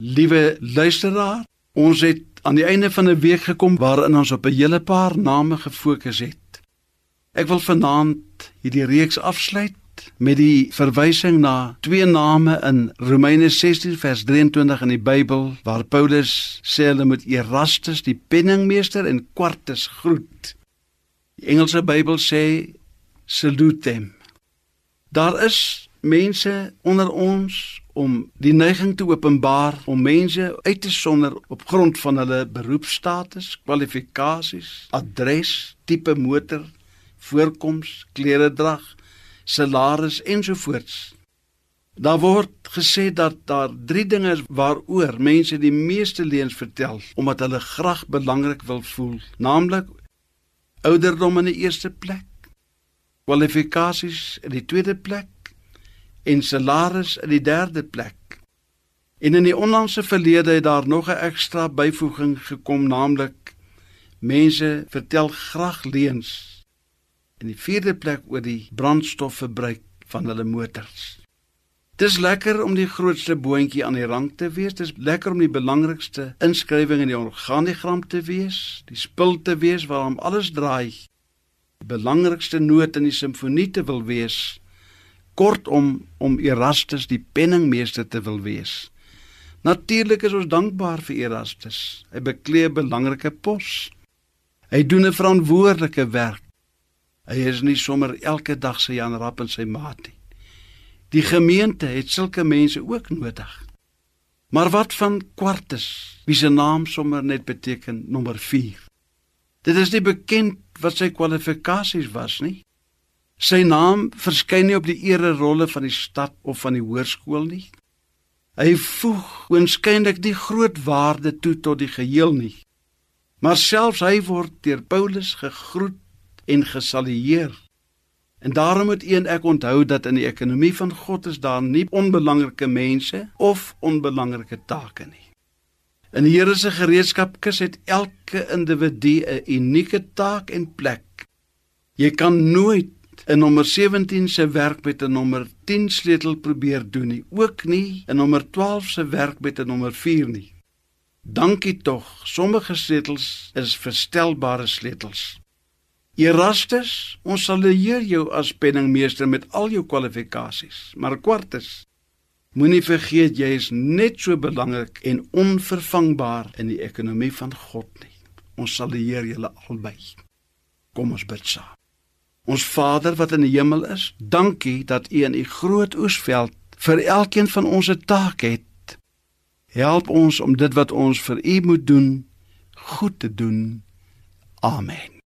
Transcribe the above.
Liewe luisteraar, ons het aan die einde van 'n week gekom waarin ons op 'n hele paar name gefokus het. Ek wil vanaand hierdie reeks afsluit met die verwysing na twee name in Romeine 16 vers 23 in die Bybel waar Paulus sê hulle moet Erastus die penningmeester en Quartus groet. Die Engelse Bybel sê salute them. Daar is mense onder ons om die neiging te openbaar om mense uit te sonder op grond van hulle beroepstatus, kwalifikasies, adres, tipe motor, voorkoms, kleredrag, salaris ensovoorts. Daar word gesê dat daar drie dinge is waaroor mense die meeste leuns vertel omdat hulle graag belangrik wil voel, naamlik ouderdom in die eerste plek, kwalifikasies in die tweede plek en salaris in die derde plek. En in die onlangse verlede het daar nog 'n ekstra byvoeging gekom, naamlik mense vertel graag leuns. In die vierde plek oor die brandstofverbruik van hulle motors. Dis lekker om die grootste boontjie aan die rang te wees. Dis lekker om die belangrikste inskrywing in die organigram te wees, die spul te wees waarom alles draai. Die belangrikste noot in die simfonie te wil wees kortom om Erastus die penningmeester te wil wees. Natuurlik is ons dankbaar vir Erastus. Hy beklee 'n belangrike pos. Hy doen 'n verantwoordelike werk. Hy is nie sommer elke dag sy Jan Rapp en sy maat nie. Die gemeente het sulke mense ook nodig. Maar wat van Quartus, wie se naam sommer net beteken nommer 4? Dit is nie bekend wat sy kwalifikasies was nie. Sy naam verskyn nie op die ererolle van die stad of van die hoërskool nie. Hy voeg oënskynlik die groot waarde toe tot die geheel nie. Maar selfs hy word deur Paulus gegroet en gesalueer. En daarom moet een ek onthou dat in die ekonomie van God is daar nie onbelangrike mense of onbelangrike take nie. In die Here se gereedskapkis het elke individu 'n unieke taak en plek. Jy kan nooit in nommer 17 se werk met 'n nommer 10 sleutel probeer doen nie, ook nie in nommer 12 se werk met 'n nommer 4 nie. Dankie tog, sommige sleutels is verstelbare sleutels. Erastus, ons sal leer jou as penningmeester met al jou kwalifikasies, maar Quartus, moenie vergeet jy is net so belangrik en onvervangbaar in die ekonomie van God nie. Ons sal leer julle albei. Kom ons bid saam. Ons Vader wat in die hemel is, dankie dat U in U groot oesveld vir elkeen van ons 'n taak het. Help ons om dit wat ons vir U moet doen, goed te doen. Amen.